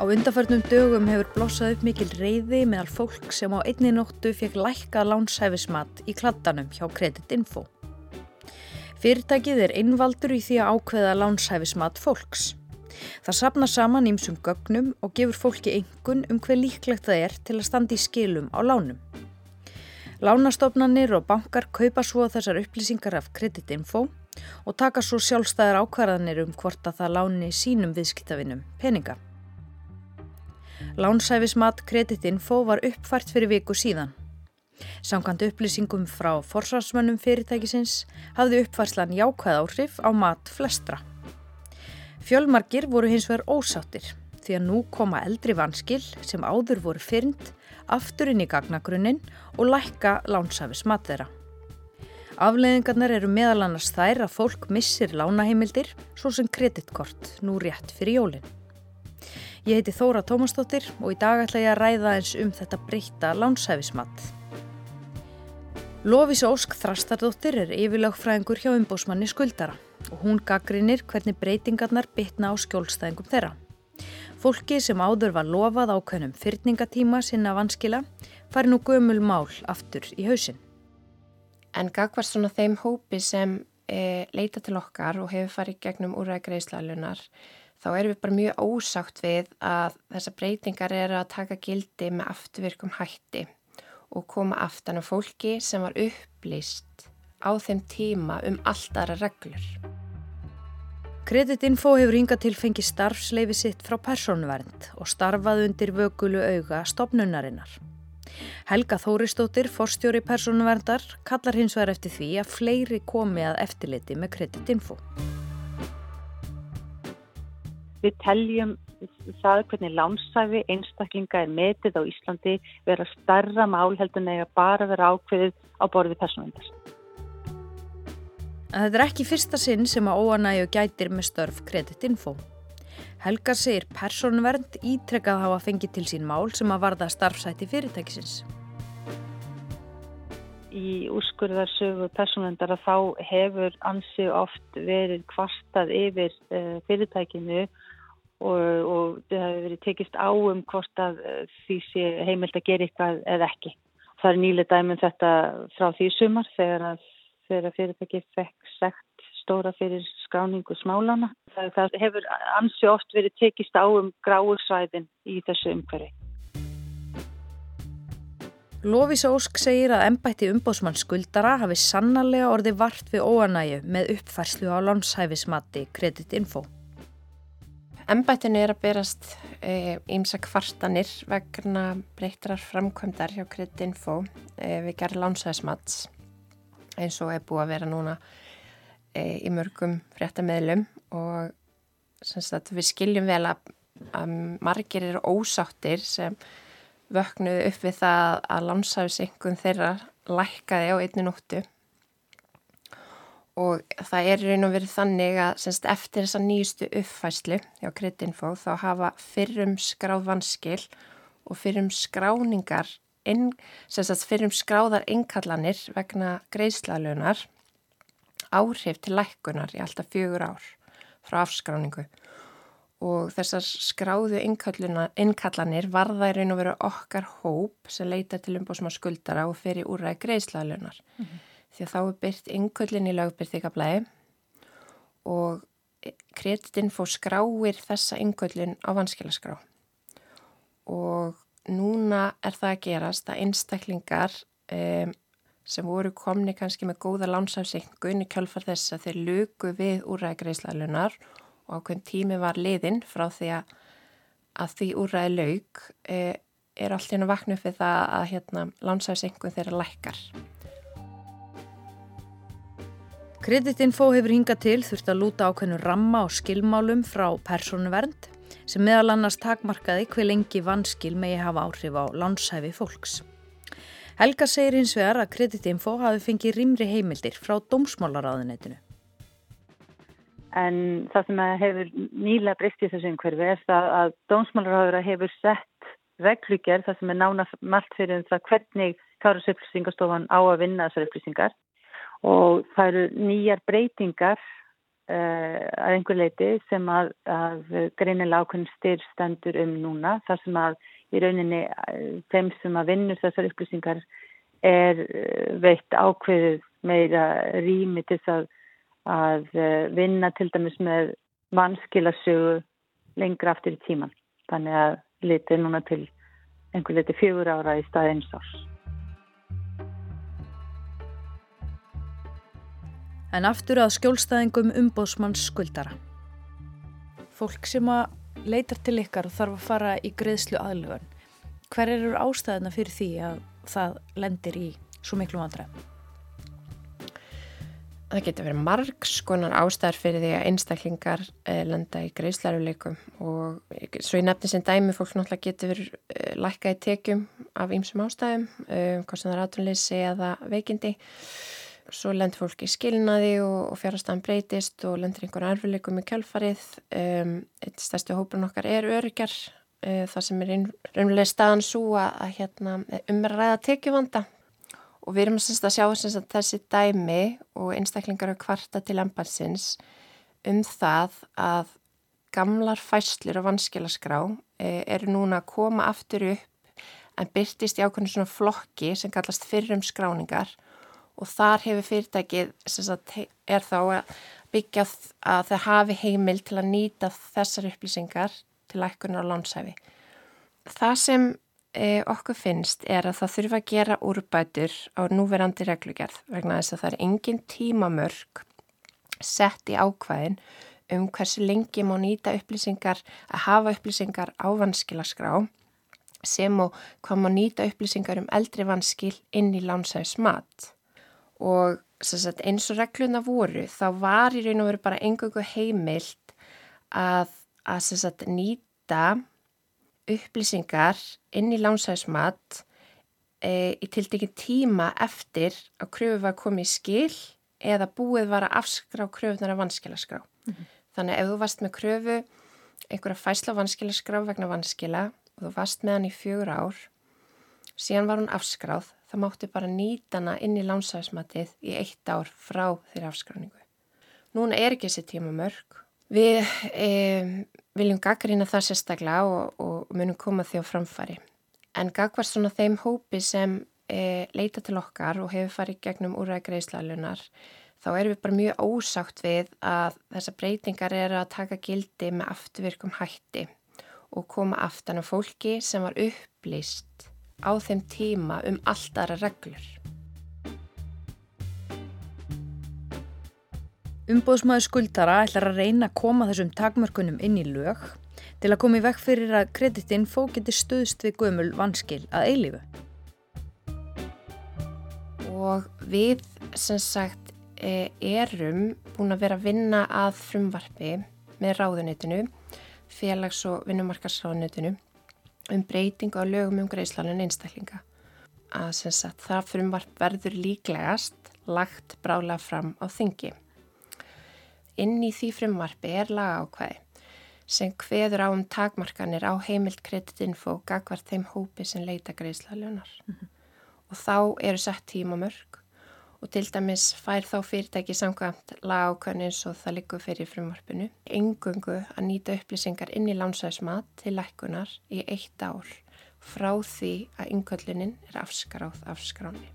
Á undarförnum dögum hefur blossað upp mikil reyði meðal fólk sem á einni nóttu fekk lækka lánshæfismat í kladdanum hjá Kreditinfo. Fyrirtækið er innvaldur í því að ákveða lánshæfismat fólks. Það sapna saman ímsum gögnum og gefur fólki engun um hver líklegt það er til að standa í skilum á lánum. Lánastofnanir og bankar kaupa svo þessar upplýsingar af Kreditinfo og taka svo sjálfstæðar ákvarðanir um hvort að það láni sínum viðskiptavinnum peninga. Lánsæfismat kreditinfo var uppfært fyrir viku síðan. Samkvæmt upplýsingum frá forsvarsmönnum fyrirtækisins hafði uppfærslan jákvæð áhrif á mat flestra. Fjölmarkir voru hins vegar ósáttir því að nú koma eldri vanskil sem áður voru fyrnd aftur inn í gagnagrunnin og lækka lánsæfismat þeirra. Afleðingarnar eru meðal annars þær að fólk missir lánaheimildir svo sem kreditkort nú rétt fyrir jólinn. Ég heiti Þóra Tómasdóttir og í dag ætla ég að ræða eins um þetta breyta lánshæfismat. Lofís Ósk Þrastardóttir er yfirlögfræðingur hjá umbósmanni skuldara og hún gaggrinir hvernig breytingarnar bytna á skjólstæðingum þeirra. Fólki sem áður var lofað ákveðnum fyrningatíma sinna vanskila fari nú gömul mál aftur í hausin. En gagvar svona þeim hópi sem e, leita til okkar og hefur farið gegnum úræði greiðslælunar þá erum við bara mjög ósátt við að þessar breytingar eru að taka gildi með afturvirkum hætti og koma aftan á fólki sem var upplýst á þeim tíma um alltara reglur. Kreditinfo hefur hinga til fengi starfsleifi sitt frá personvernd og starfað undir vögulu auga stopnunarinnar. Helga Þóristóttir, forstjóri personverndar, kallar hins vegar eftir því að fleiri komi að eftirliti með Kreditinfo við teljum það hvernig lánsæfi einstaklinga er metið á Íslandi vera starra mál heldur nega bara vera ákveðið á borði personvendar. Þetta er ekki fyrsta sinn sem að óanægu gætir með störf kreditinfo. Helgar segir personvernd ítrekkað hafa fengið til sín mál sem að varða starfsæti fyrirtækisins. Í úrskurðarsögu personvendar að þá hefur ansi oft verið kvartað yfir uh, fyrirtækinu og, og það hefur verið tekist á um hvort að eh, því sé heimilt að gera eitthvað eða ekki. Það er nýlega dæmum þetta frá því sumar þegar að, fyrirtæki fekk segt stóra fyrir skráningu smálana. Það, það hefur ansi oft verið tekist á um gráursvæðin í þessu umhverfi. Lofís Ósk segir að ennbætti umbóðsmann skuldara hafi sannarlega orði vart við óanægu með uppfærslu á lánshæfismatti kreditinfo. Embættinu er að berast ímsa e, kvartanir vegna breytrar framkvæmdar hjá Kreditinfo e, við gerð lánsæðismats eins og er búið að vera núna e, í mörgum fréttameðlum og við skiljum vel að, að margir eru ósáttir sem vöknuðu upp við það að lánsæðisengun þeirra lækkaði á einni nóttu og það er raun og verið þannig að semst, eftir þessa nýjustu uppfæslu hjá Kritinfo þá hafa fyrrum skráð vanskil og fyrrum skráningar inn, semst, fyrrum skráðar innkallanir vegna greiðslalunar áhrif til lækkunar í alltaf fjögur ár frá afskráningu. Og þessar skráðu innkallanir varða í raun og verið okkar hóp sem leita til umbóðsma skuldara og fyrir úræði greiðslalunar mm -hmm því að þá er byrt innköllin í lögbyrþykablaði og kreditinn fór skráir þessa innköllin á vanskilaskrá og núna er það að gerast að einstaklingar um, sem voru komni kannski með góða lánsásingun í kjálfar þess að þeir luku við úræðgreiðslalunar og ákveðin tími var liðinn frá því að, að því úræði laug e, er allt hérna vaknuð fyrir það að hérna, lánsásingun þeirra lækkar. Kreditinfo hefur hingað til þurft að lúta ákveðnu ramma og skilmálum frá persónuvernd sem meðal annars takmarkaði hver lengi vanskil megi hafa áhrif á lánshæfi fólks. Helga segir hins vegar að Kreditinfo hafi fengið rýmri heimildir frá dómsmálaráðunetinu. En það sem hefur nýlega breyst í þessu umhverfi er það að dómsmálaráðura hefur sett reglugjör það sem er nánast margt fyrir um það hvernig Kárasupplýsingastofan á að vinna þessar upplýsingar og það eru nýjar breytingar uh, að einhver leiti sem að, að greinilega ákveðin styrstendur um núna þar sem að í rauninni uh, þeim sem að vinnur þessar upplýsingar er uh, veitt ákveðið meira rými til að, að vinna til dæmis með mannskilasögu lengra aftur í tíman. Þannig að litið núna til einhver litið fjögur ára í stað eins árs. En aftur að skjólstæðingum umbóðsmanns skuldara. Fólk sem að leitar til ykkar og þarf að fara í greiðslu aðlugan. Hver eru ástæðina fyrir því að það lendir í svo miklu vandræðum? Það getur verið margs konar ástæðar fyrir því að einstaklingar eh, lenda í greiðslæruleikum og svo í nefni sem dæmi fólk náttúrulega getur eh, lækka í tekjum af ýmsum ástæðum, eh, hvort sem það er aðtunleysi eða veikindi. Svo lendur fólk í skilnaði og, og fjárhastan breytist og lendur einhverja erfileikum í kjálfarið. Um, eitt stærsti hópun okkar er öryggar, uh, það sem er raunverulega staðan svo að, að hérna, umræða tekjuvanda og við erum semst að sjá semst að þessi dæmi og einstaklingar á kvarta til embansins um það að gamlar fæslur á vanskilaskrá e, eru núna að koma aftur upp en byrtist í ákveðinu svona flokki sem kallast fyrrum skráningar og þar hefur fyrirtækið sagt, er þá að byggja að það hafi heimil til að nýta þessar upplýsingar til ækkunar á landsæfi. Það sem e, okkur finnst er að það þurfa að gera úrbætur á núverandi reglugjörð vegna þess að það er engin tímamörk sett í ákvæðin um hversu lengi má nýta upplýsingar að hafa upplýsingar á vanskilaskrá sem og hvað má nýta upplýsingar um eldri vanskil inn í lánsæðismat og sagt, eins og regluna voru þá var í raun og veru bara engungu heimilt að, að sagt, nýta upplýsingar inn í lánsæðismat e, í tildekinn tíma eftir að kröfu var komið í skil eða búið var að afskrá kröfunar af vanskilaskrá. Mm -hmm. Þannig ef þú varst með kröfu einhverja fæsla vanskilaskrá vegna vanskila og þú varst með hann í fjögur ár, síðan var hún afskráð, þá máttu bara nýta hana inn í lánsæðismatið í eitt ár frá þeirra afskráningu. Núna er ekki þessi tíma mörg Við e, viljum gaggrina það sérstaklega og, og munum koma því á framfari. En gagvar svona þeim hópi sem e, leita til okkar og hefur farið gegnum úræði greiðslalunar, þá erum við bara mjög ósátt við að þessar breytingar eru að taka gildi með afturvirkum hætti og koma aftan á fólki sem var upplýst á þeim tíma um alltara reglur. Umbóðsmaður skuldara ætlar að reyna að koma þessum takmörkunum inn í lög til að koma í vekk fyrir að kreditinfo geti stuðst við gömul vanskil að eilifu. Og við sem sagt e, erum búin að vera að vinna að frumvarfi með ráðunitinu, félags- og vinnumarkarsráðunitinu um breytingu á lögum um greiðslanun einstaklinga. Að sem sagt það frumvarf verður líklegast lagt brála fram á þingi inn í því frumvarfi er lagaákvæði sem hveður á um takmarkanir á heimilt kreditinfo gagvar þeim hópi sem leita greiðsla ljónar. Mm -hmm. Og þá eru sett tímamörk og til dæmis fær þá fyrirtæki samkvæmt lagaákvæðin eins og það likur fyrir frumvarpinu. Engungu að nýta upplýsingar inn í lánsæðismat til lækunar í eitt ár frá því að yngöllunin er afskráð afskráni.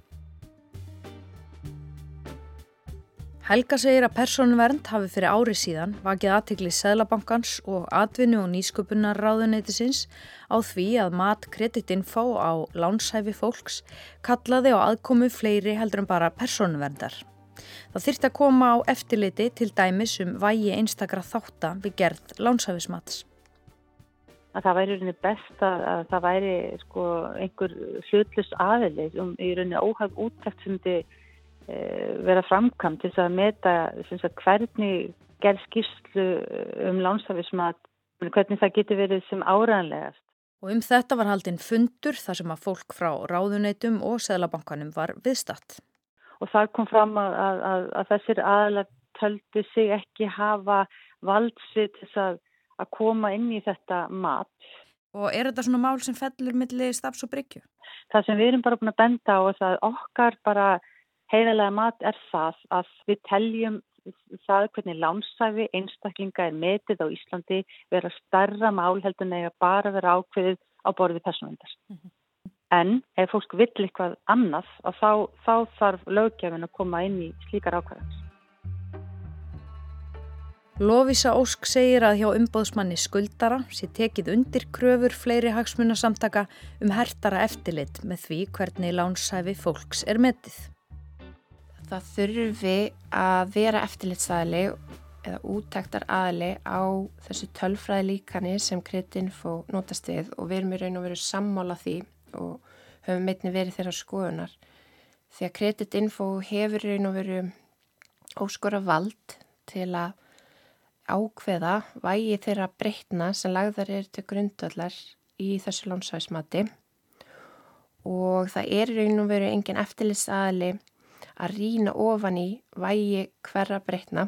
Helga segir að persónuvernd hafi fyrir ári síðan vakið aðtikli Sæðlabankans og atvinnu og nýsköpunar ráðuneytisins á því að mat kreditinfó á lánshæfi fólks kallaði á aðkomu fleiri heldur en bara persónuverndar. Það þyrtti að koma á eftirliti til dæmis um vægi einstakra þáttan við gerð lánshæfismats. Að það væri rauninni best að, að það væri sko, einhver hlutlust aðeins um í rauninni óhag úttækt sem þið vera framkvæmt til að meta sagt, hvernig gerð skýrslu eh, um lánstafismat, hvernig það getur verið sem áræðanlegast. Og um þetta var haldinn fundur þar sem að fólk frá ráðuneytum og Sæðlabankanum var viðstatt. Og það kom fram að, að, að þessir aðalega töldi sig ekki hafa valdsvið til að, að koma inn í þetta mat. Og er þetta svona mál sem fellur millir stafs og bryggju? Það sem við erum bara búin að benda á er að okkar bara heiðalega mat er það að við teljum það hvernig lánsæfi einstaklinga er metið á Íslandi vera starra mál heldur en eða bara vera ákveðið á borði personvendar. Mm -hmm. En ef fólk vill eitthvað annað, þá, þá þarf löggefin að koma inn í slíkar ákvæðans. Lofísa Ósk segir að hjá umbóðsmanni skuldara sé tekið undir kröfur fleiri hagsmunasamtaka um hertara eftirlit með því hvernig lánshæfi fólks er metið. Það þurfi að vera eftirlitstæðli eða útæktar aðli á þessu tölfræði líkani sem Kritinfo notast við og við erum í raun og veru sammála því og höfum meitni verið þeirra skoðunar. Því að kreditinfo hefur raun og veru óskora vald til að ákveða vægi þeirra breytna sem lagðar er til grundvallar í þessu lónsæðismati og það er raun og veru engin eftirlisaðli að rína ofan í vægi hverra breytna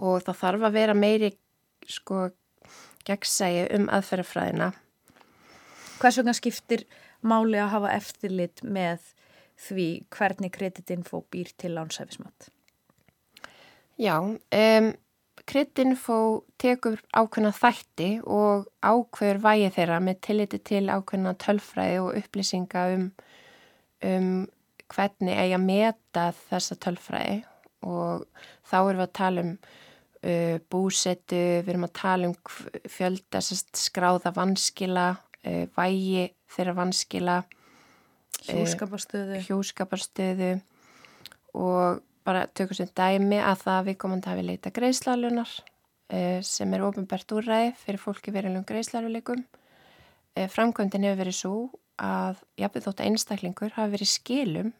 og það þarf að vera meiri sko gegnsægi um aðferðafræðina Hvers vegna skiptir máli að hafa eftirlit með því hvernig kreditinfo býr til lánsæfismat? Já, um, kreditinfo tekur ákveðna þætti og ákveður vægi þeirra með tilliti til ákveðna tölfræði og upplýsinga um, um hvernig eigi að meta þessa tölfræði. Og þá erum við að tala um uh, búsetu, við erum að tala um fjölda skráða vanskila uh, vægi þeirra vanskila hjúskaparstöðu uh, hjúskaparstöðu. og bara tökum sem dæmi að það við komum að hafa leita greiðslalunar uh, sem er ofinbært úrræði fyrir fólki verilegum greiðslaluleikum framkvæmdinn hefur verið svo að jafnveg þótt einstaklingur hafi verið skilum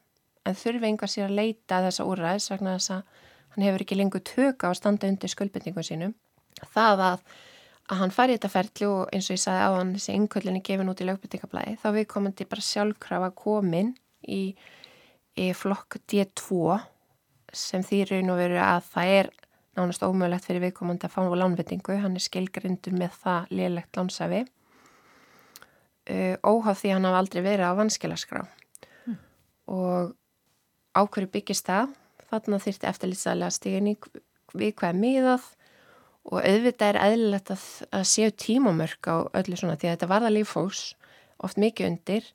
en þurfi einhvað sér að leita þessa úrræðis vegna þess að hann hefur ekki lengur tökka á standa undir skuldbytningum sínum. Það að að hann fari þetta ferli og eins og ég sagði á hann þessi yngkvöldinni gefin út í lögbyrtingablaði þá við komum til bara sjálfkrafa komin í, í flokk D2 sem því raun og veru að það er nánast ómögulegt fyrir viðkomandi að fá á lánvettingu, hann er skilgrindur með það liðlegt lánsafi uh, óháð því hann hafa aldrei verið á vanskilaskrá. Mm. og ákverju byggist það? Þarna þýrti eftirlitsaðlega stíðin í við hvað er miðað og auðvitað er eðlilegt að, að séu tímamörk á öllu svona því að þetta varða lífhóks oft mikið undir.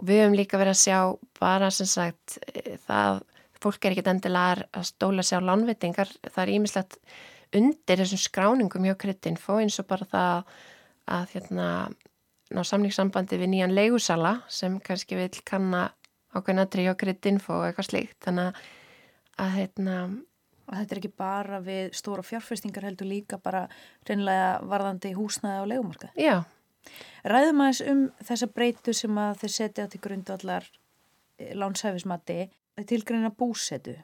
Og við höfum líka verið að sjá bara sem sagt það, fólk er ekkit endilega að stóla sér á lánvitingar, það er ímislegt undir þessum skráningum hjá Kritinfo eins og bara það að hérna ná samlingssambandi við nýjan leigusala sem kannski vil kanna ákveðna tri hjá Kritinfo og eitthvað slíkt þannig að hérna Og þetta er ekki bara við stóra fjárfestingar heldur líka bara reynilega varðandi húsnaði á legumarka. Já. Ræðum aðeins um þessa breytu sem að þeir setja til grundu allar eh, lánsæfismati tilgreina búsetu.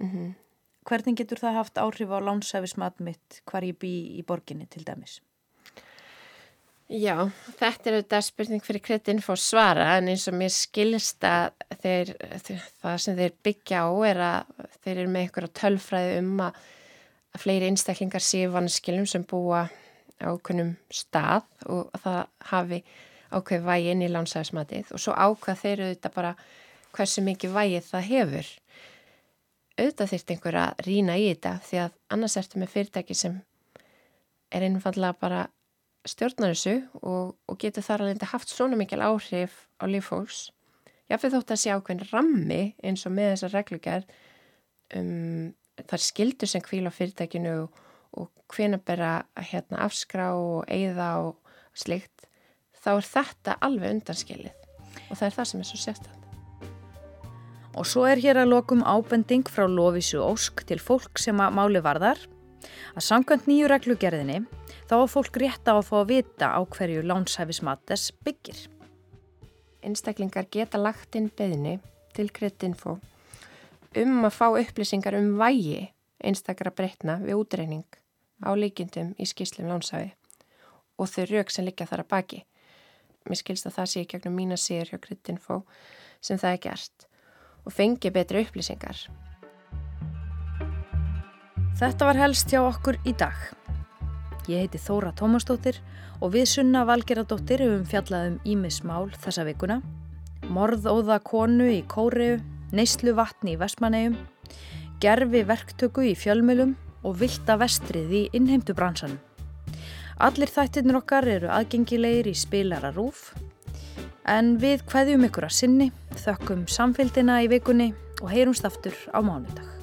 Mm -hmm. Hvernig getur það haft áhrif á lánsæfismat mitt hvar ég bý í borginni til dæmis? Já, þetta er auðvitað spurning fyrir kretin fór svara en eins og mér skilst að þeir, það sem þeir byggja á er að þeir eru með einhverja tölfræði um að, fleiri einstaklingar séu vanskilum sem búa ákveðnum stað og það hafi ákveð vægi inn í lánsæðismatið og svo ákvað þeir auðvitað bara hversu mikið vægið það hefur. Auðvitað þýrt einhver að rína í þetta því að annars ertu með fyrirtæki sem er einfallega bara stjórnar þessu og, og getur þar alveg haft svona mikil áhrif á lífhóks. Ég fyrir þótt að sé ákveðin rammi eins og með þessar reglugjær um, þar skildur sem kvíla fyrirtækinu og, og hvena bera hérna, afskrá og eigða og slikt, þá er þetta alveg undanskilið og það er það sem er svo sérstænt. Og svo er hér að lokum ábending frá Lófisu Ósk til fólk sem að máli varðar að samkvæmt nýju reglugerðinni þá er fólk rétt á að fá að vita á hverju lánshæfismates byggir. Einstaklingar geta lagt inn beðni til Kretinfo um að fá upplýsingar um vægi einstakara breytna við útreining á líkindum í skýslum lánshæfi og þau rauk sem liggja þar að baki. Mér skilst að það sé gegnum mína sér hjá Kretinfo sem það er gert og fengi betri upplýsingar. Þetta var helst hjá okkur í dag. Ég heiti Þóra Tómasdóttir og við sunna Valgeradóttir hefum fjallað um Ímismál þessa vikuna. Morðóða konu í Kóreu, neyslu vatni í Vestmannegjum, gerfi verktöku í fjölmjölum og vilda vestrið í innheimtu bransanum. Allir þættirnir okkar eru aðgengilegir í spilara rúf en við hvaðjum ykkur að sinni, þökkum samfélgina í vikunni og heyrumst aftur á mánudag.